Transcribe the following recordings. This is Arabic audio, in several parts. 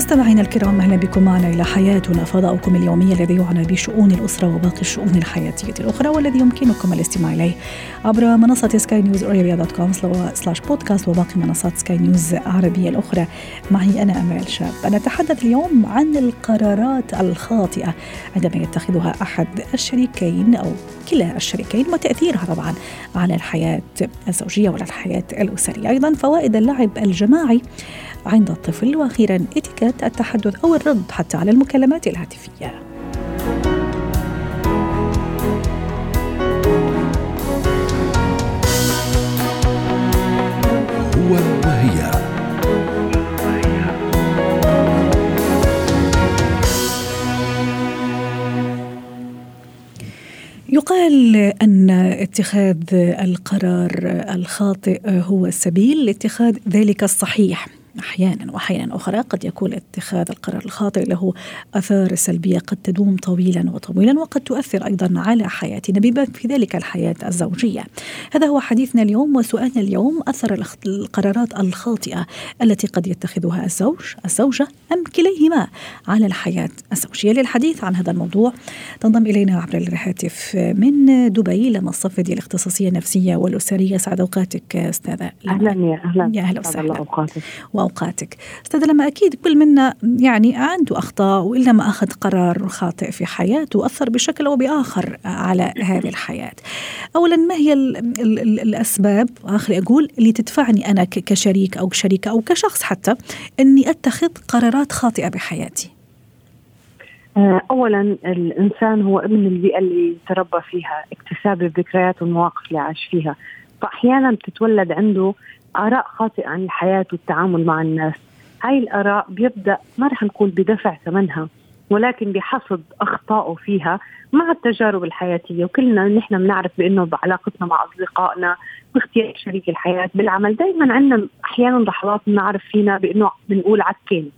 مستمعينا الكرام أهلا بكم معنا إلى حياتنا. فضاؤكم اليومي الذي يعنى بشؤون الأسرة وباقي الشؤون الحياتية الأخرى والذي يمكنكم الاستماع إليه عبر منصة Sky News Arabia dot com slash podcast وباقي منصات سكاي نيوز العربية الأخرى. معي أنا أمال شاب. نتحدث اليوم عن القرارات الخاطئة عندما يتخذها أحد الشريكين أو كلا الشريكين وتأثيرها طبعا على الحياة الزوجية وعلى الحياة الأسرية. أيضا فوائد اللعب الجماعي عند الطفل. وأخيرا اتيكيت التحدث أو الرد حتى على المكالمات الهاتفية. هو وهي. يقال أن اتخاذ القرار الخاطئ هو السبيل لاتخاذ ذلك الصحيح. أحيانا وأحيانا أخرى قد يكون اتخاذ القرار الخاطئ له آثار سلبية قد تدوم طويلا وطويلا وقد تؤثر أيضا على حياتنا بما في ذلك الحياة الزوجية. هذا هو حديثنا اليوم وسؤالنا اليوم أثر القرارات الخاطئة التي قد يتخذها الزوج، الزوجة أم كليهما على الحياة الزوجية. للحديث عن هذا الموضوع تنضم إلينا عبر الهاتف من دبي لما الصفدي الاختصاصية النفسية والأسرية سعد أوقاتك أستاذة أهلا يا أهلا. يا أهلا وسهلا. أوقاتك. أستاذ لما أكيد كل منا يعني عنده أخطاء وإلا ما أخذ قرار خاطئ في حياته اثر بشكل أو بآخر على هذه الحياة. اولا ما هي ال ال ال الأسباب؟ اخري أقول اللي تدفعني أنا كشريك أو شريكه أو كشخص حتى إني أتخذ قرارات خاطئة بحياتي. اولا الإنسان هو ابن البيئة اللي تربى فيها اكتساب الذكريات والمواقف اللي عاش فيها. فاحيانا بتتولد عنده آراء خاطئة عن الحياة والتعامل مع الناس. هاي الآراء بيبدأ ما رح نقول بدفع ثمنها ولكن بحصد أخطائه فيها مع التجارب الحياتية. وكلنا نحن بنعرف بأنه بعلاقتنا مع أصدقائنا باختيار شريك الحياة بالعمل. دائما عندنا أحيانا لحظات بنعرف فينا بأنه بنقول عكين.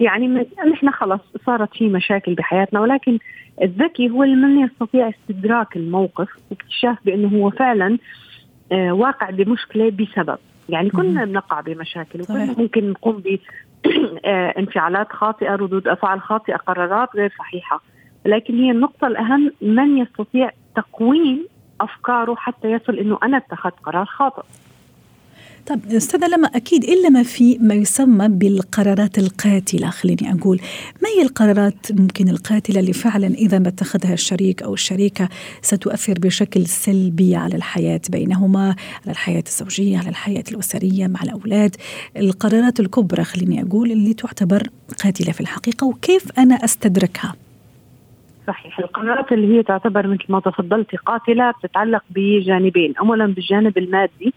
يعني نحن خلص صارت في مشاكل بحياتنا ولكن الذكي هو اللي من يستطيع استدراك الموقف واكتشاف بأنه هو فعلا آه واقع بمشكلة بسبب. يعني كلنا بنقع بمشاكل وكلنا ممكن نقوم بانفعالات خاطئة ردود أفعال خاطئة قرارات غير صحيحة. لكن هي النقطة الأهم من يستطيع تقويم أفكاره حتى يصل إنه أنا اتخذت قرار خاطئ. طب أستاذة لما أكيد الا ما في ما يسمى بالقرارات القاتلة خليني أقول ما هي القرارات ممكن القاتلة اللي فعلا إذا ما اتخذها الشريك أو الشريكة ستؤثر بشكل سلبي على الحياة بينهما على الحياة الزوجية على الحياة الأسرية مع الأولاد؟ القرارات الكبرى خليني أقول اللي تعتبر قاتلة في الحقيقة وكيف أنا أستدركها؟ صحيح. القرارات اللي هي تعتبر مثل ما تفضلتي قاتلة بتتعلق بجانبين اولا بالجانب المادي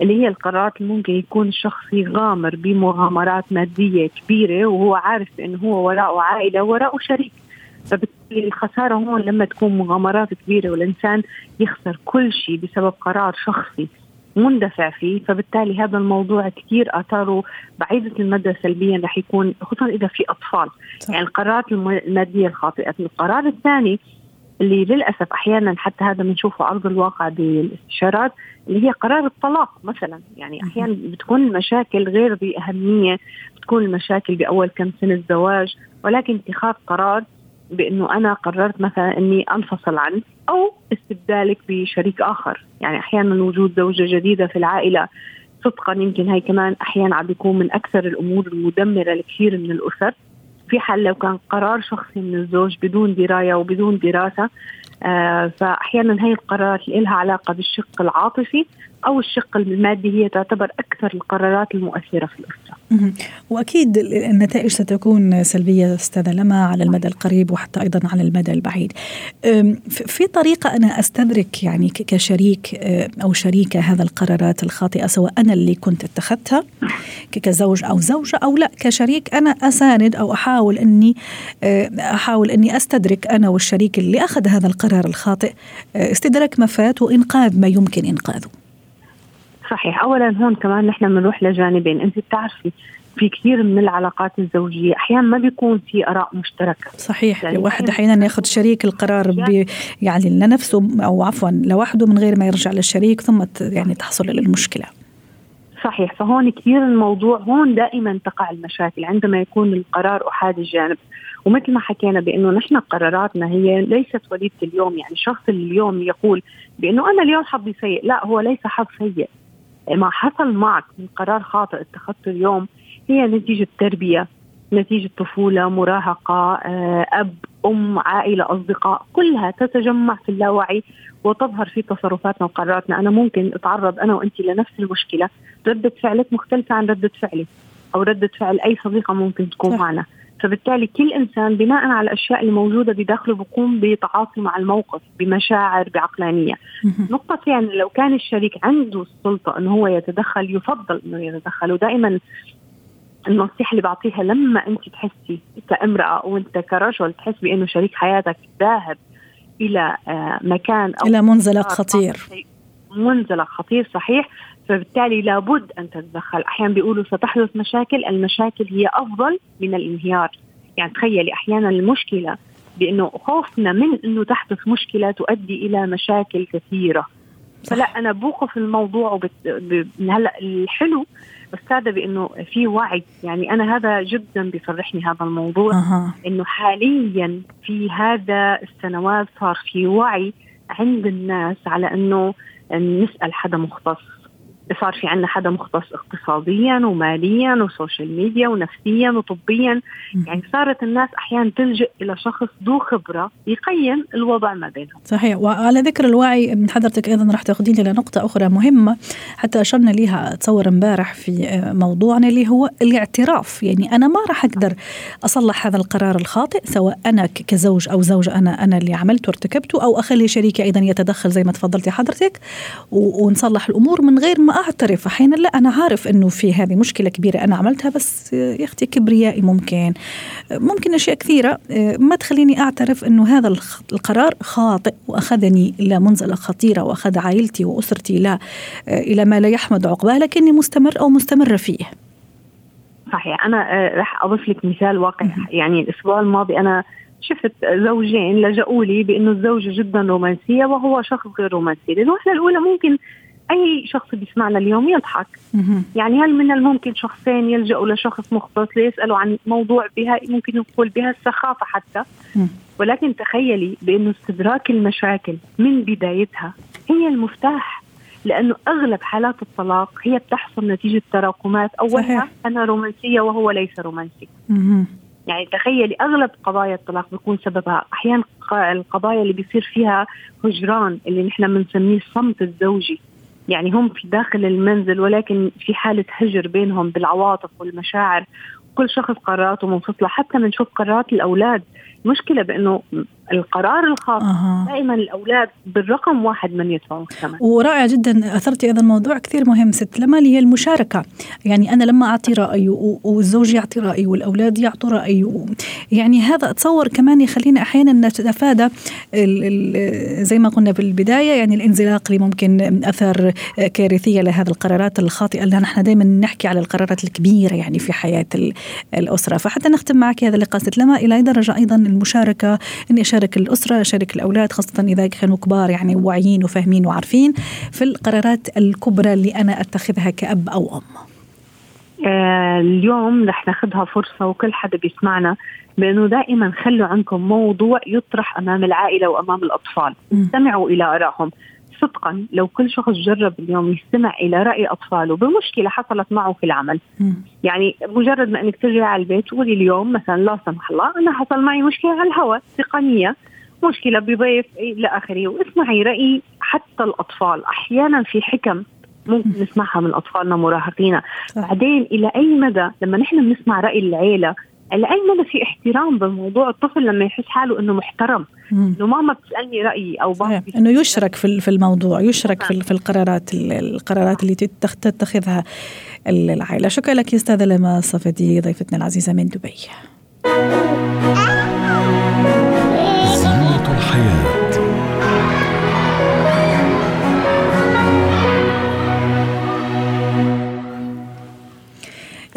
اللي هي القرارات اللي ممكن يكون الشخص يغامر بمغامرات مادية كبيرة وهو عارف بأنه هو وراءه عائلة وراءه شريك فبالتالي الخسارة هون لما تكون مغامرات كبيرة والإنسان يخسر كل شيء بسبب قرار شخصي مندفع فيه فبالتالي هذا الموضوع كثير آثاره بعيدة المدى سلبيا رح يكون خصوصا إذا في أطفال صح. يعني القرارات المادية الخاطئة القرار الثاني اللي للأسف أحيانا حتى هذا بنشوفه أرض الواقع بالاستشارات اللي هي قرار الطلاق مثلا. يعني أحيانا بتكون المشاكل غير بأهمية بتكون المشاكل بأول كم سنة زواج ولكن اتخاذ قرار بأنه أنا قررت مثلا إني أنفصل عنه أو استبدالك بشريك آخر. يعني أحيانا وجود زوجة جديدة في العائلة صدقا يمكن هاي كمان أحيانا عم بيكون من أكثر الأمور المدمرة لكثير من الأسر. في حال لو كان قرار شخصي من الزوج بدون دراية وبدون دراسة آه فأحيانا هي القرارات اللي لها علاقة بالشق العاطفي أو الشق المادي هي تعتبر أكثر القرارات المؤثرة في الأسرة. وأكيد النتائج ستكون سلبية أستاذة لما على المدى القريب وحتى أيضا على المدى البعيد. في طريقة أنا أستدرك يعني كشريك أو شريكة هذا القرارات الخاطئة سواء أنا اللي كنت اتخذتها كزوج أو زوجة أو لا كشريك أنا أساند أو أحاول أني أحاول أني أستدرك أنا والشريك اللي أخذ هذا القرار الخاطئ استدراك ما فات وإنقاذ ما يمكن إنقاذه. صحيح. اولا هون كمان نحن بنروح لجانبين. أنت بتعرفي في كثير من العلاقات الزوجية أحيانا ما بيكون في آراء مشتركة. صحيح يعني الواحد أحيانا ياخذ شريك القرار ب يعني لنفسه أو عفوا لوحده من غير ما يرجع للشريك ثم يعني تحصل المشكلة صحيح. فهون كثير الموضوع هون دائما تقع المشاكل عندما يكون القرار أحاد الجانب. ومثل ما حكينا بأنه نحن قراراتنا هي ليست وليدة اليوم. يعني الشخص اللي اليوم يقول بأنه أنا اليوم حظي سيء. لا هو ليس حظ سيء. ما حصل معك من قرار خاطئ اتخذته اليوم هي نتيجة تربية نتيجة طفولة مراهقة آه، أب أم عائلة أصدقاء كلها تتجمع في اللاوعي وتظهر في تصرفاتنا وقراراتنا. أنا ممكن أتعرض أنا وأنت لنفس المشكلة. ردة فعلك مختلفة عن ردة فعلي أو ردة فعل أي صديقة ممكن تكون معنا. فبالتالي كل إنسان بناء على الأشياء اللي موجوده بداخله بقوم بتعاطي مع الموقف بمشاعر بعقلانية. نقطة ثانية لو كان الشريك عنده السلطة إنه هو يتدخل يفضل إنه يتدخل. ودائما النصيحة اللي بعطيها لما أنت تحسي كامرأة وانت كرجل تحس بأنه شريك حياتك ذاهب إلى آه، مكان أو إلى منزلق خطير. منزلق خطير صحيح. فبالتالي لابد أن تتدخل. أحيانا بيقولوا ستحدث مشاكل المشاكل هي أفضل من الانهيار. يعني تخيلي أحيانا المشكلة بأنه خوفنا من أنه تحدث مشكلة تؤدي إلى مشاكل كثيرة. فلا أنا بوقف الموضوع وبت... ب... هلأ الحلو أستاذة بأنه في وعي. يعني أنا هذا جدا بيفرحني هذا الموضوع. أه. إنه حاليا في هذا السنوات صار في وعي عند الناس على أنه نسأل حدا مختص. صار في عندنا حدا مختص اقتصاديا وماليا وسوشيال ميديا ونفسيا وطبيا. يعني صارت الناس أحيانا تلجئ إلى شخص ذو خبرة يقيم الوضع ما بينهم. صحيح. وعلى ذكر الوعي من حضرتك أيضا راح تاخذيني لنقطة أخرى مهمة. حتى أشرنا لها اتصور امبارح في موضوعنا اللي هو الاعتراف. يعني أنا ما راح أقدر أصلح هذا القرار الخاطئ سواء أنا كزوج أو زوجه أنا أنا اللي عملته وارتكبته أو أخلي شريكي أيضا يتدخل زي ما تفضلتي حضرتك ونصلح الأمور من غير ما أعترف أحيانا لا أنا عارف إنه في هذه مشكلة كبيرة. أنا عملتها بس يا أختي كبريائي ممكن. ممكن أشياء كثيرة. ما تخليني أعترف إنه هذا القرار خاطئ وأخذني إلى منزلة خطيرة وأخذ عائلتي وأسرتي لا إلى ما لا يحمد عقباه لكني مستمر أو مستمرة فيه. صحيح. أنا آه، راح أضيف لك مثال واقع. يعني الأسبوع الماضي أنا شفت زوجين لجأوا لي بإنه الزوجة جدا رومانسية وهو شخص غير رومانسي، الوهله الأولى ممكن أي شخص بيسمعنا اليوم يضحك. يعني هل من الممكن شخصين يلجأوا لشخص مختص ليسألوا عن موضوع بها ممكن نقول بها السخافة حتى؟ ولكن تخيلي بأنه استدراك المشاكل من بدايتها هي المفتاح لأنه أغلب حالات الطلاق هي بتحصل نتيجة تراكمات. أولها أنا رومانسية وهو ليس رومانسي. يعني تخيلي أغلب قضايا الطلاق بيكون سببها. أحيانا القضايا اللي بيصير فيها هجران اللي نحن بنسميه الصمت الزوجي. يعني هم في داخل المنزل ولكن في حالة هجر بينهم بالعواطف والمشاعر. كل شخص قراراته منفصلة. حتى بنشوف قرارات الأولاد. المشكلة بأنه القرار الخاص أه. دائما الأولاد بالرقم واحد من يدفعوا المجتمع ورائع جدا اثرتي هذا الموضوع كثير مهم ست لما هي المشاركة. يعني أنا لما أعطي رايي والزوج يعطي رايه والأولاد يعطوا رأي يعني هذا أتصور كمان يخلينا أحيانا نتفادى زي ما قلنا في البدايه يعني الانزلاق اللي ممكن أثر كارثية لهذه القرارات الخاطئة اللي نحن دائما نحكي على القرارات الكبيرة يعني في حياة الأسرة. فحتى نختم معك هذا اللقاء ست لما إلى أي درجة أيضا المشاركة إني أشارك الأسرة أشارك الأولاد خاصة إذا كانوا كبار يعني واعيين وفاهمين وعارفين في القرارات الكبرى اللي أنا أتخذها كأب أو أم. آه اليوم رح ناخذها فرصة وكل حدا بيسمعنا بأنه دائما خلوا عندكم موضوع يطرح أمام العائلة وأمام الأطفال. استمعوا إلى آرائهم. صدقا لو كل شخص جرب اليوم يستمع إلى رأي أطفاله بمشكلة حصلت معه في العمل. م. يعني مجرد ما إنك ترجعي على البيت تقولي اليوم مثلا لا سمح الله أنا حصل معي مشكلة على الهواء تقنية مشكلة بضيف إلى آخره. واسمعي رأي حتى الأطفال. أحيانا في حكم ممكن نسمعها من أطفالنا مراهقينا بعدين إلى أي مدى لما نحن بنسمع رأي العيلة مدى في احترام بالموضوع الطفل لما يحس حاله انه محترم. إنه ماما بتسألني رأيي أو بابا إنه يشرك في في الموضوع يشرك في, في القرارات القرارات اللي تتخذها العائلة. شكرا لك يا أستاذة لما صفدي ضيفتنا العزيزة من دبي.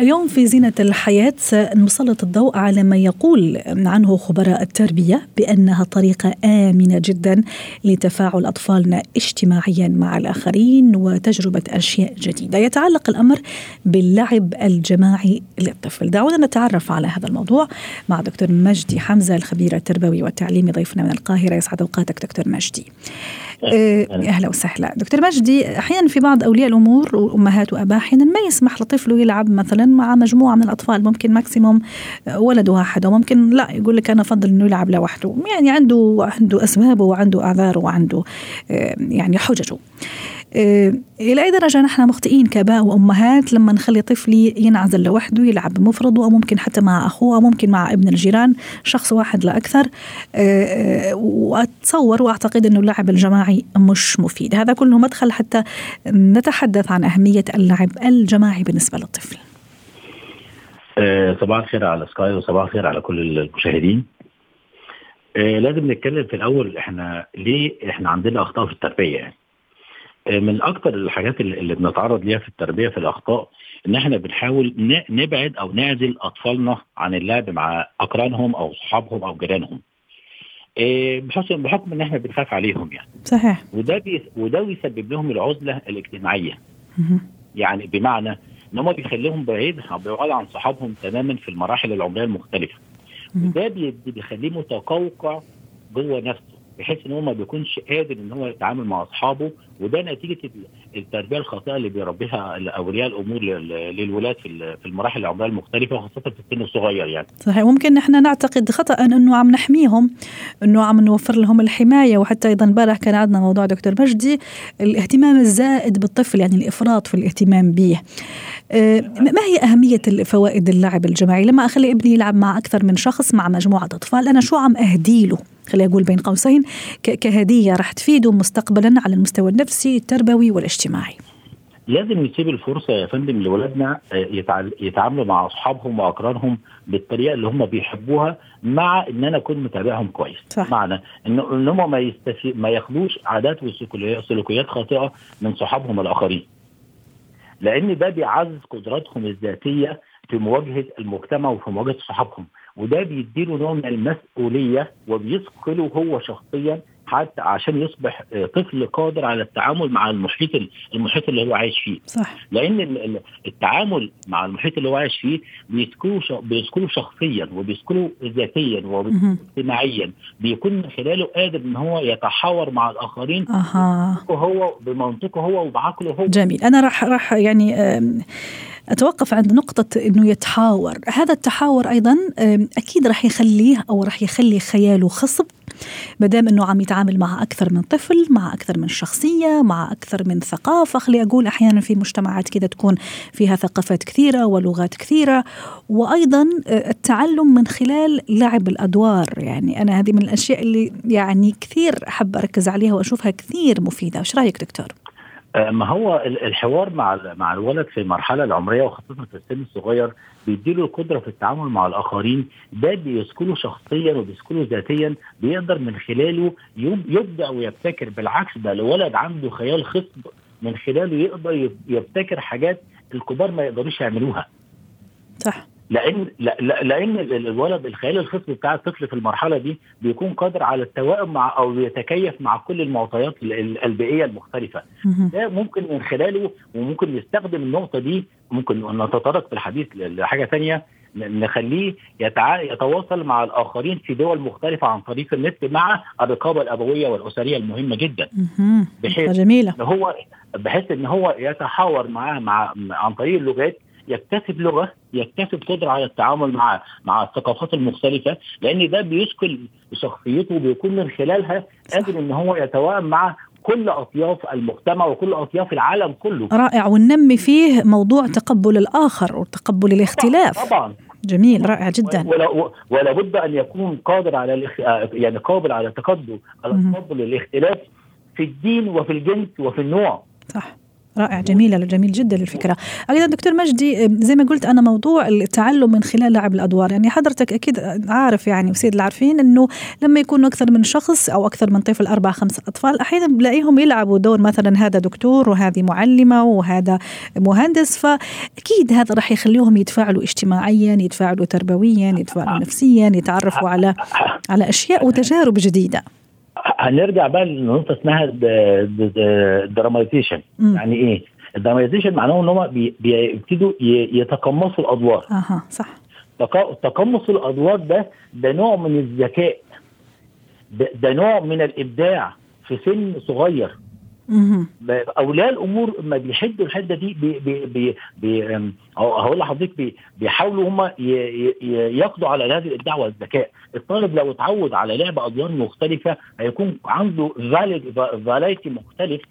اليوم في زينة الحياة سنسلط الضوء على ما يقول عنه خبراء التربية بأنها طريقة آمنة جدا لتفاعل أطفالنا اجتماعيا مع الآخرين وتجربة أشياء جديدة. يتعلق الأمر باللعب الجماعي للطفل. دعونا نتعرف على هذا الموضوع مع دكتور مجدي حمزة الخبير التربوي والتعليمي ضيفنا من القاهرة. يسعد أوقاتك دكتور مجدي. أهلا وسهلا. دكتور مجدي أحيانا في بعض أولياء الأمور وأمهات وأباء أحيانا ما يسمح لطفله يلعب مثلا مع مجموعة من الأطفال ممكن ماكسيموم ولد واحد وممكن لا يقول لك أنا أفضل إنه يلعب لوحده. يعني عنده عنده اسبابه وعنده اعذاره وعنده آه، يعني حججه. آه، إلى أي درجة نحن مخطئين كآباء وأمهات لما نخلي طفلي ينعزل لوحده يلعب بمفرده أو ممكن حتى مع أخوه أو ممكن مع ابن الجيران شخص واحد لا أكثر. آه، آه، وأتصور وأعتقد أنه اللعب الجماعي مش مفيد. هذا كله مدخل حتى نتحدث عن أهمية اللعب الجماعي بالنسبة للطفل. صباح الخير على سكاي وصباح الخير على كل المشاهدين. لازم نتكلم في الأول إحنا ليه إحنا عندنا أخطاء في التربية يعني. من أكثر الحاجات اللي بنتعرض ليها في التربية في الأخطاء إن إحنا بنحاول نبعد أو نعزل أطفالنا عن اللعب مع أقرانهم أو صحابهم أو جيرانهم. إيه، بحكم بحكم إن إحنا بنخاف عليهم يعني. صحيح. وده بي وده بيسبب لهم العزلة الاجتماعية. يعني بمعنى إن هم بيخليهم بعيد بعيد عن صحابهم تماما في المراحل العمرية المختلفة. وده بيخليه متقوقع جوه نفسه بحيث إن هو ما بيكونش قادر إن هو يتعامل مع أصحابه وده نتيجة التربية الخاطئة اللي بيربيها أولياء الأمور للولاد في المراحل العمرية المختلفة وخاصة في السن الصغير يعني. صحيح. ممكن نحن نعتقد خطأ إنه عم نحميهم إنه عم نوفر لهم الحماية. وحتى أيضا امبارح كان عندنا موضوع دكتور مجدي الاهتمام الزائد بالطفل يعني الإفراط في الاهتمام به. آه، ما هي أهمية فوائد اللعب الجماعي؟ لما أخلي ابني يلعب مع أكثر من شخص مع مجموعة أطفال أنا شو عم اهدي له خليني أقول بين قوسين كهدية راح تفيده مستقبلا على المستوى النفسي. التربوي والاجتماعي. لازم نسيب الفرصة يا فندم لاولادنا آه، يتعاملوا مع أصحابهم وأقرانهم بالطريقة اللي هم بيحبوها مع إن أنا أكون متابعهم كويس. صح. معنى ان هم ما يستفي... ما ياخدوش عادات وسلوكيات خاطئة من صحابهم الآخرين. لأن ده بيعزز قدراتهم الذاتية في مواجهة المجتمع وفي مواجهة صحابهم. وده بيديله نوع من المسؤولية وبيثقله هو شخصيا حتى عشان يصبح آه، طفل قادر على التعامل مع المحيط المحيط اللي هو عايش فيه. صح. لأن التعامل مع المحيط اللي هو عايش فيه بيسكله بيسكله شخصيا وبيسكله ذاتيا واجتماعيا. بيكون من خلاله قادر إن هو يتحاور مع الآخرين أها. هو بمنطقه هو وبعقله هو. جميل. أنا راح راح يعني أتوقف عند نقطة أنه يتحاور. هذا التحاور أيضا أكيد راح يخليه أو راح يخلي خياله خصب. ما دام إنه عم يتعامل مع أكثر من طفل مع أكثر من شخصية مع أكثر من ثقافة خلي أقول أحيانا في مجتمعات كذا تكون فيها ثقافات كثيرة ولغات كثيرة. وأيضا آه، التعلم من خلال لعب الأدوار. يعني أنا هذه من الأشياء اللي يعني كثير أحب أركز عليها وأشوفها كثير مفيدة. إيش رأيك دكتور؟ ما هو الحوار مع مع الولد في المرحله العمرية وخاصة في السن الصغير بيديله القدره في التعامل مع الآخرين ده بيسكنه شخصيا وبيسكنه ذاتيا بيقدر من خلاله يبدع ويبتكر بالعكس ده الولد عنده خيال خصب من خلاله يقدر يبتكر حاجات الكبار ما يقدروش يعملوها. صح. لأن لأن الولد الخيال الخصبي بتاع الطفل في المرحلة دي بيكون قادر على التوائم مع أو يتكيف مع كل المعطيات البيئية المختلفة. ده ممكن من خلاله وممكن يستخدم النقطة دي ممكن نتطرق في الحديث لحاجة ثانية نخليه يتع... يتواصل مع الآخرين في دول مختلفة عن طريق النت مع الرقابة الأبوية والأسرية المهمة جدا. بحيث جميلة. هو بحيث إن هو يتحاور معاه مع عن طريق اللغات يكتسب لغة يكتسب قدرة على التعامل مع مع الثقافات المختلفة لأن ده بيشكل شخصيته بيكون من خلالها قادر إن هو يتوائم مع كل أطياف المجتمع وكل أطياف العالم كله. رائع. وننمي فيه موضوع تقبل الآخر وتقبل الاختلاف. طبعا. جميل رائع جدا. ولا, ولا بد أن يكون قادر على الاخ... يعني قابل على تقبل على تقبل الاختلاف في الدين وفي الجنس وفي النوع. صح. رائع جميلة جميل جدا الفكرة. أيضا دكتور مجدي زي ما قلت أنا موضوع التعلم من خلال لعب الأدوار. يعني حضرتك أكيد عارف يعني وسيد العارفين أنه لما يكونوا أكثر من شخص أو أكثر من طفل أربع خمس أطفال أحيانا بلاقيهم يلعبوا دور مثلا هذا دكتور وهذه معلمة وهذا مهندس. فأكيد هذا راح يخليهم يتفاعلوا اجتماعيا يتفاعلوا تربويا يتفاعلوا نفسيا يتعرفوا على على أشياء وتجارب جديدة. هنرجع بقى لنقطة اسمها ال dramatization يعني إيه؟ ال dramatization معناه إن هم بيبتدوا يتقمصوا الأدوار. أها صح. تقمص الأدوار ده ده نوع من الذكاء. ده, ده نوع من الإبداع في سن صغير. أولياء الأمور ما بيحدوا الحده دي بي بي بي بي هقول لحضرتك بيحاولوا هم يقضوا على هذه الابداع والذكاء. الطالب لو اتعود على لعب ادوار مختلفة هيكون عنده variety مختلف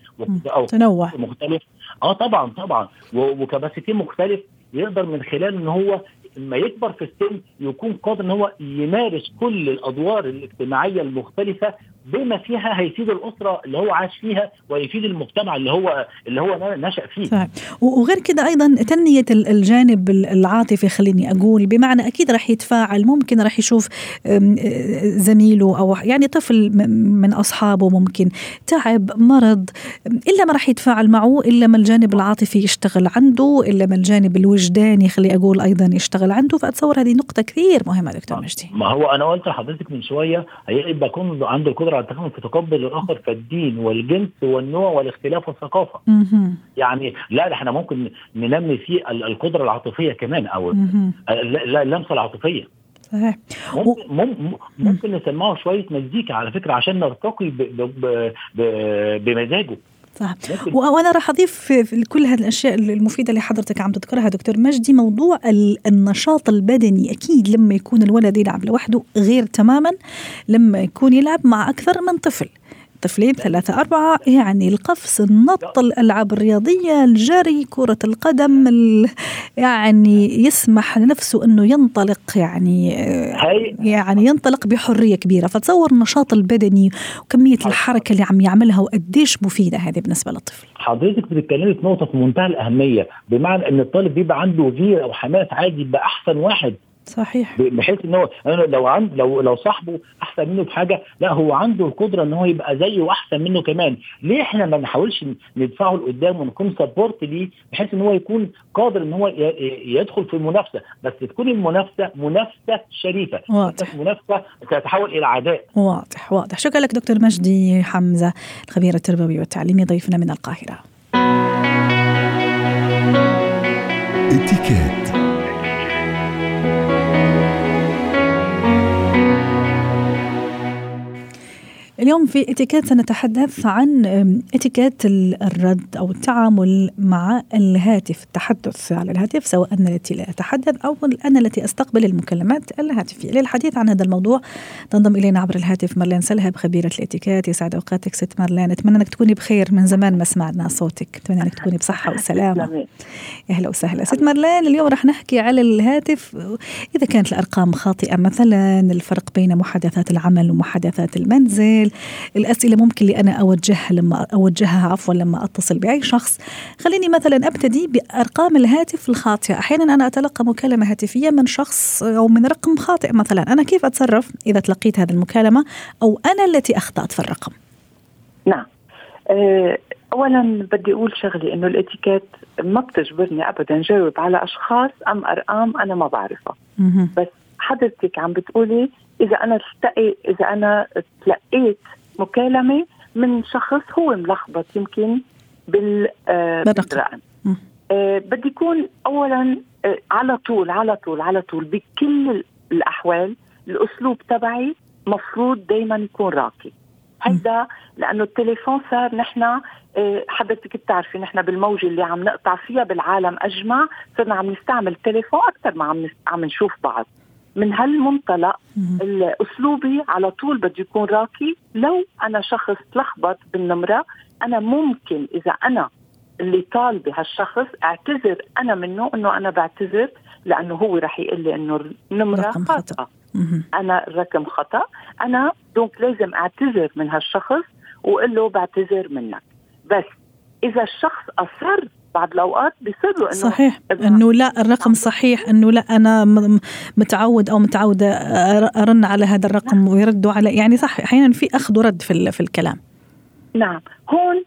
أو تنوع. مختلف. آه طبعا طبعا. وكباسيتي مختلف يقدر من خلال إن هو لما يكبر في السن يكون قادر إن هو يمارس كل الأدوار الاجتماعية المختلفة بما فيها هيفيد الأسرة اللي هو عاش فيها ويفيد المجتمع اللي هو اللي هو نشأ فيه. صحيح. وغير كده أيضا تنمية الجانب العاطفي خليني أقول بمعنى أكيد راح يتفاعل ممكن راح يشوف زميله أو يعني طفل من أصحابه ممكن تعب مرض إلا ما راح يتفاعل معه إلا ما الجانب العاطفي يشتغل عنده إلا ما الجانب الوجداني خلي أقول أيضا يشتغل عنده فأتصور هذه نقطة كثير مهمة دكتور مجدي. ما هو أنا قلت لحضرتك من شوية هيبقى يكون عنده القدرة على التفاهم في تقبل الآخر كالدين والجنس والنوع والاختلاف والثقافة. يعني لا إحنا ممكن ننمي فيه القدرة العاطفية كمان أو اللمسة العاطفية. صحيح. ممكن, ممكن نسمعه شوية مزيكا على فكرة عشان نرتقي بمزاجه. صح. وأنا راح أضيف في كل هذه الأشياء المفيدة اللي حضرتك عم تذكرها دكتور مجدي موضوع النشاط البدني. أكيد لما يكون الولد يلعب لوحده غير تماما لما يكون يلعب مع أكثر من طفل. طفلين ثلاثة أربعة يعني القفز النط الألعاب الرياضية الجري كرة القدم يعني يسمح لنفسه أنه ينطلق يعني يعني ينطلق بحرية كبيرة. فتصور النشاط البدني وكمية الحركة اللي عم يعملها وقديش مفيدة هذه بالنسبة للطفل. حضرتك بتتكلمي في نقطة في منتهى الأهمية بمعنى أن الطالب بيبقى عنده غيرة وحماس عادي يبقى أحسن واحد. صحيح. بحيث إن هو لو عند لو لو صاحبه أحسن منه بحاجه لا هو عنده القدرة إن هو يبقى زيه وأحسن منه كمان. ليه إحنا ما نحاولش ندفعه لقدام ونكون سبورت ليه؟ بحيث إن هو يكون قادر إن هو يدخل في المنافسة. بس تكون المنافسة منافسة شريفة. واضح. منافسة تتحول إلى عداء. واضح واضح. شكرا لك دكتور مجدي حمزة الخبير التربوي والتعليمي ضيفنا من القاهرة. اتكات. اليوم في اتيكيت سنتحدث عن اتيكيت الرد أو التعامل مع الهاتف التحدث على الهاتف سواء أنا التي لا أتحدث أو أنا التي أستقبل المكالمات الهاتفية. للحديث عن هذا الموضوع تنضم إلينا عبر الهاتف مرلين سلهب خبيرة الاتيكيت يسعد أوقاتك ست مرلين أتمنى أنك تكوني بخير من زمان ما سمعنا صوتك. أتمنى أنك تكوني بصحة وسلامة. أهلا وسهلا. ست مرلين اليوم راح نحكي على الهاتف. إذا كانت الأرقام خاطئة مثلا الفرق بين محادثات العمل ومحادثات المنزل الأسئلة ممكن اللي أنا أوجهها لما أوجهها عفوا لما أتصل بأي شخص. خليني مثلا أبتدي بأرقام الهاتف الخاطئة. أحيانا أنا أتلقى مكالمة هاتفية من شخص أو من رقم خاطئ مثلا. أنا كيف أتصرف إذا تلقيت هذه المكالمة؟ أو أنا التي أخطأت في الرقم؟ نعم. اولا بدي أقول شغلي إنه الإتيكيت ما بتجبرني ابدا جاوب على أشخاص أم أرقام أنا ما بعرفها. بس حضرتك عم بتقولي إذا أنا التقي إذا أنا تلقيت مكالمة من شخص هو ملخبط يمكن بال آه بالرقم. آه بدي يكون اولا آه على طول على طول على طول بكل الأحوال الأسلوب تبعي مفروض دائما يكون راقي. هيدا لأنه التليفون صار نحن حضرتك بتعرفي نحن بالموجة اللي عم نقطع فيها بالعالم أجمع صرنا عم نستعمل التليفون أكثر ما عم عم نشوف بعض. من هالمنطلق اسلوبي على طول بده يكون راقي. لو أنا شخص تلخبط بالنمرة أنا ممكن إذا أنا اللي طالبة هالشخص أعتذر أنا منه إنه أنا بعتذر لأنه هو رح يقول لي إنه النمرة خاطئة. أنا الرقم خطأ. أنا دونك لازم أعتذر من هالشخص وأقول له بعتذر منك. بس إذا الشخص أصر بعض الأوقات بيصير له إنه صحيح. إنه لا الرقم صحيح. إنه لا أنا متعود أو متعودة أرن على هذا الرقم نعم. ويردوا على يعني صح أحيانا في أخذ ورد في في الكلام. نعم. هون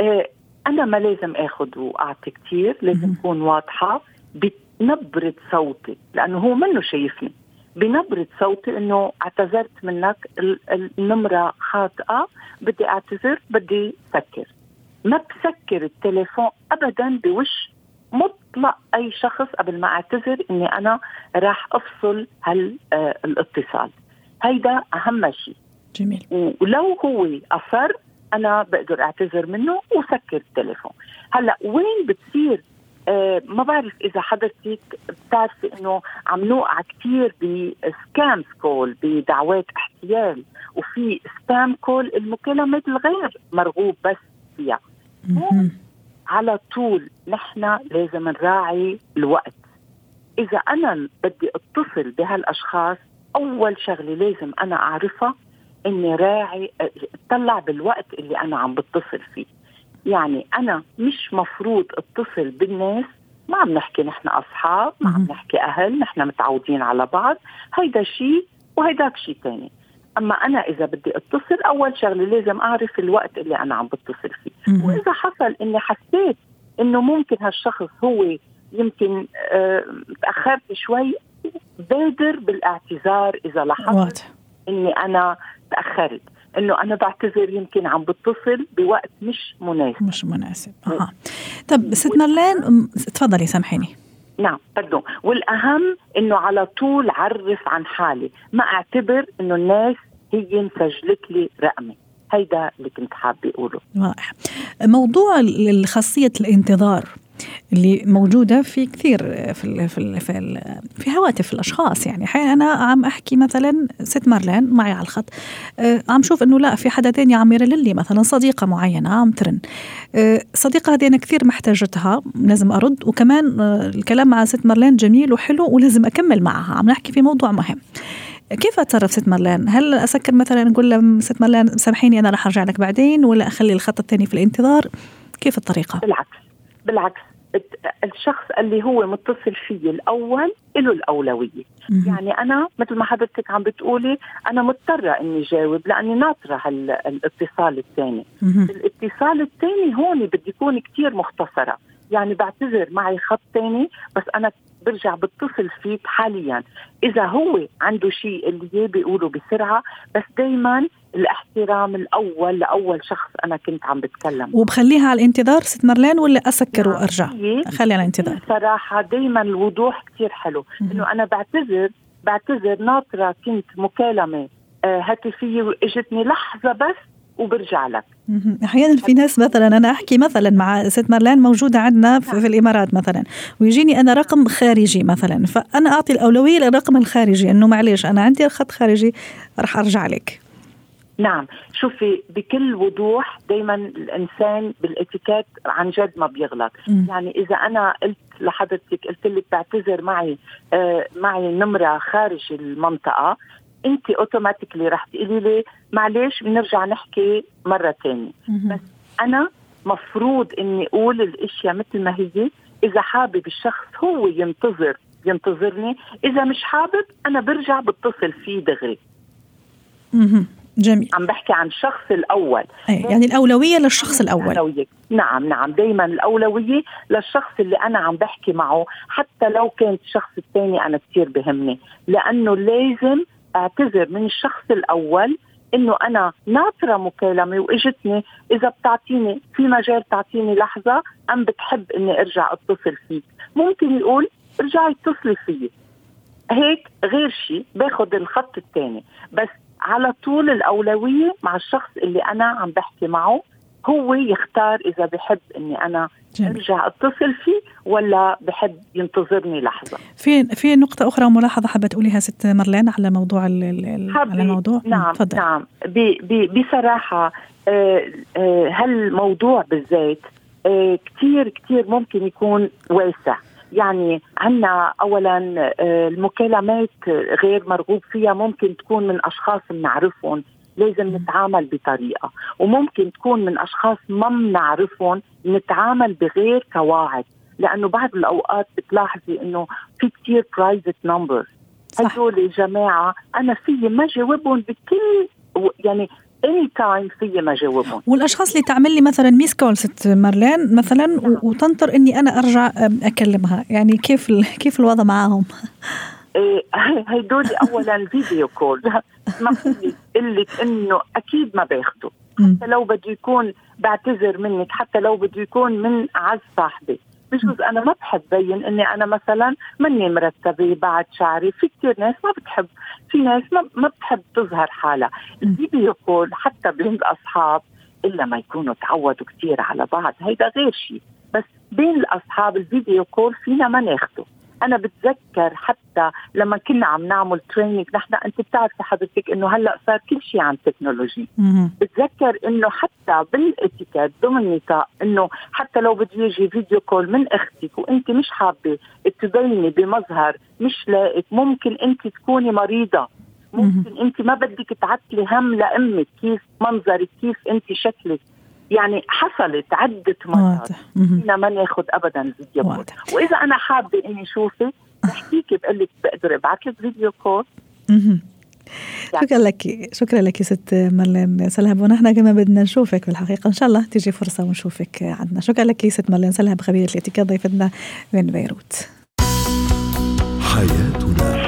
آه أنا ما لازم آخذ وأعطي كثير لازم اكون واضحة. بنبره صوتي لأنه هو منه شايفني. بنبرة صوتي إنه اعتذرت منك النمرة خاطئة بدي أعتذر بدي سكر ما بسكر التليفون ابدا بوش مطلق أي شخص قبل ما أعتذر إني أنا راح أفصل هالاتصال آه هيدا أهم شيء. جميل. ولو هو أصر أنا بقدر أعتذر منه وسكر التليفون. هلأ وين بتصير؟ آه ما بعرف إذا حضرتك بتعرفي إنه عم نوقع كثير بسكام كول بدعوات احتيال وفي سبام كول المكالمات الغير مرغوب بس فيها. على طول نحن لازم نراعي الوقت. إذا أنا بدي أتصل بهالأشخاص أول شغلة لازم أنا أعرفها إني راعي أطلع بالوقت اللي أنا عم بتصل فيه. يعني أنا مش مفروض أتصل بالناس ما عم نحكي نحن أصحاب ما عم نحكي أهل نحن متعودين على بعض. هيدا شيء وهيداك شيء ثاني أما أنا إذا بدي أتصل أول شغلة لازم أعرف الوقت اللي أنا عم بتصل فيه. وإذا حصل إني حسيت إنه ممكن هالشخص هو يمكن آه تأخرت شوي بادر بالاعتذار إذا لاحظت إني أنا تأخرت. إنه أنا بعتذر يمكن عم بتصل بوقت مش مناسب. مش مناسب. أها. طب ست مارلين تفضلي سامحيني. نعم بدو والأهم إنه على طول عرف عن حالي. ما أعتبر إنه الناس هي مسجلت لي رقمي. هيدا اللي كنت حابة أقوله. رائع. موضوع خاصية الانتظار اللي موجودة في كثير في ال في ال في, ال في هواتف الأشخاص. يعني أحيانا أنا عم أحكي مثلا ست مارلين معي على الخط. أه عم شوف إنه لا في حدا تاني عم يرن لي مثلا صديقة معينة عم ترن. أه الصديقه هذه أنا كثير محتاجتها لازم أرد. وكمان أه الكلام مع ست مارلين جميل وحلو ولازم أكمل معها. عم نحكي في موضوع مهم. كيف أتصرف ست مارلين؟ هل أسكر مثلا أقول لها ست مارلين سامحيني أنا رح أرجع لك بعدين ولا أخلي الخط الثاني في الانتظار؟ كيف الطريقة؟ بالعكس بالعكس الشخص اللي هو متصل فيه الأول له الأولوية. يعني أنا مثل ما حضرتك عم بتقولي أنا مضطرة إني جاوب لأني ناطرة الاتصال الثاني الاتصال الثاني هون بدي يكون كثير مختصرة يعني بعتذر معي خط ثاني بس أنا برجع بتصل فيك حاليا. إذا هو عنده شيء اللي اياه بيقوله بسرعة بس دائما الاحترام الأول لأول شخص أنا كنت عم بتكلم. وبخليها على الانتظار ست مارلين ولا أسكر نعم. وأرجع؟ خلي على الانتظار. صراحة دائما الوضوح كثير حلو. إنه أنا بعتذر بعتذر ناطرة كنت مكالمة آه، هاتفية وإجتني لحظة بس وبرجع لك. أحيانا في ناس مثلا أنا أحكي مثلا مع ست مارلين موجودة عندنا في, في الإمارات مثلا ويجيني أنا رقم خارجي مثلا فأنا أعطي الأولوية للرقم الخارجي إنه معلش أنا عندي الخط خارجي رح أرجع لك. نعم. شوفي بكل وضوح دائما الإنسان بالإتيكيت عن جد ما بيغلط. م. يعني إذا أنا قلت لحضرتك قلت لك بعتذر معي آه معي نمرة خارج المنطقة انت اوتوماتيكلي رح تقولي لي معلش بنرجع نحكي مرة ثانية بس أنا مفروض إني أقول الأشياء مثل ما هي. إذا حابب الشخص هو ينتظر ينتظرني. إذا مش حابب أنا برجع بتصل فيه دغري. جميل. عم بحكي عن الشخص الأول. أي يعني الأولوية للشخص الأول. الأولوية. نعم نعم. دائما الأولوية للشخص اللي أنا عم بحكي معه. حتى لو كان الشخص الثاني أنا كثير بهمني. لأنه لازم أعتذر من الشخص الأول إنه أنا ناطرة مكالمة وإجتني إذا بتعطيني في مجال تعطيني لحظة أم بتحب إني أرجع أتصل فيك. ممكن يقول ارجعي اتصلي فيي. هيك غير شيء باخذ الخط الثاني بس على طول الأولوية مع الشخص اللي أنا عم بحكي معه هو يختار إذا بحب إني أنا جميل. أرجع أتصل فيه ولا بحب ينتظرني لحظة. في في نقطة أخرى ملاحظه حابة تقوليها ست مرلين على موضوع على الموضوع نعم فضل. نعم. بي بي بصراحة آه، آه، هالموضوع بالذات آه، كثير كثير ممكن يكون واسع. يعني عندنا اولا المكالمات غير مرغوب فيها ممكن تكون من أشخاص بنعرفهم. لازم نتعامل بطريقة وممكن تكون من أشخاص ما بنعرفهم نتعامل بغير قواعد لأنه بعض الأوقات بتلاحظي إنه في كثير private number هدول جماعة أنا فيي ما جاوبهم بكل يعني any time في ما جاوبهم. والأشخاص اللي تعمل لي مثلا missed call ست مارلين مثلا. وتنطر إني أنا أرجع أكلمها يعني كيف كيف الوضع معاهم هدول اولا فيديو كول ما فيني قلة إنه أكيد ما باخده حتى لو بده يكون بعتذر منك حتى لو بده يكون من اعز صاحبي. بجوز أنا ما بحب بين إني أنا مثلا مني مرتبة بعد شعري. في كثير ناس ما بتحب في ناس ما, ما بتحب تظهر حالها. الفيديو كول حتى بين الأصحاب إلا ما يكونوا تعودوا كثير على بعض. هيدا غير شيء. بس بين الأصحاب ال video call فينا ما ناخده. أنا بتذكر حتى لما كنا عم نعمل training نحن أنت بتعرفي حضرتك إنه هلأ صار كل شيء عن technology بتذكر إنه حتى بالاتيكيت ضمن النطاق إنه حتى لو بده يجي video call من أختك وأنت مش حابة تبيني بمظهر مش لائق ممكن أنت تكوني مريضة. ممكن أنت ما بدك تعتلي هم لأمك كيف منظرك كيف أنت شكلك. يعني حصلت عدة مرات. فينا ما ناخذ ابدا video call. وإذا أنا حابة إني اشوفك بحكيكي بقول لك بقدر أبعث لك فيديو كول. شكرا لك شكرا لك ست مارلين سلهب. ونحن كمان بدنا نشوفك في الحقيقة إن شاء الله تيجي فرصة ونشوفك عندنا. شكرا لك ست مارلين سلهب. خبيرة الاتيكيت ضيفتنا من بيروت. حياتنا.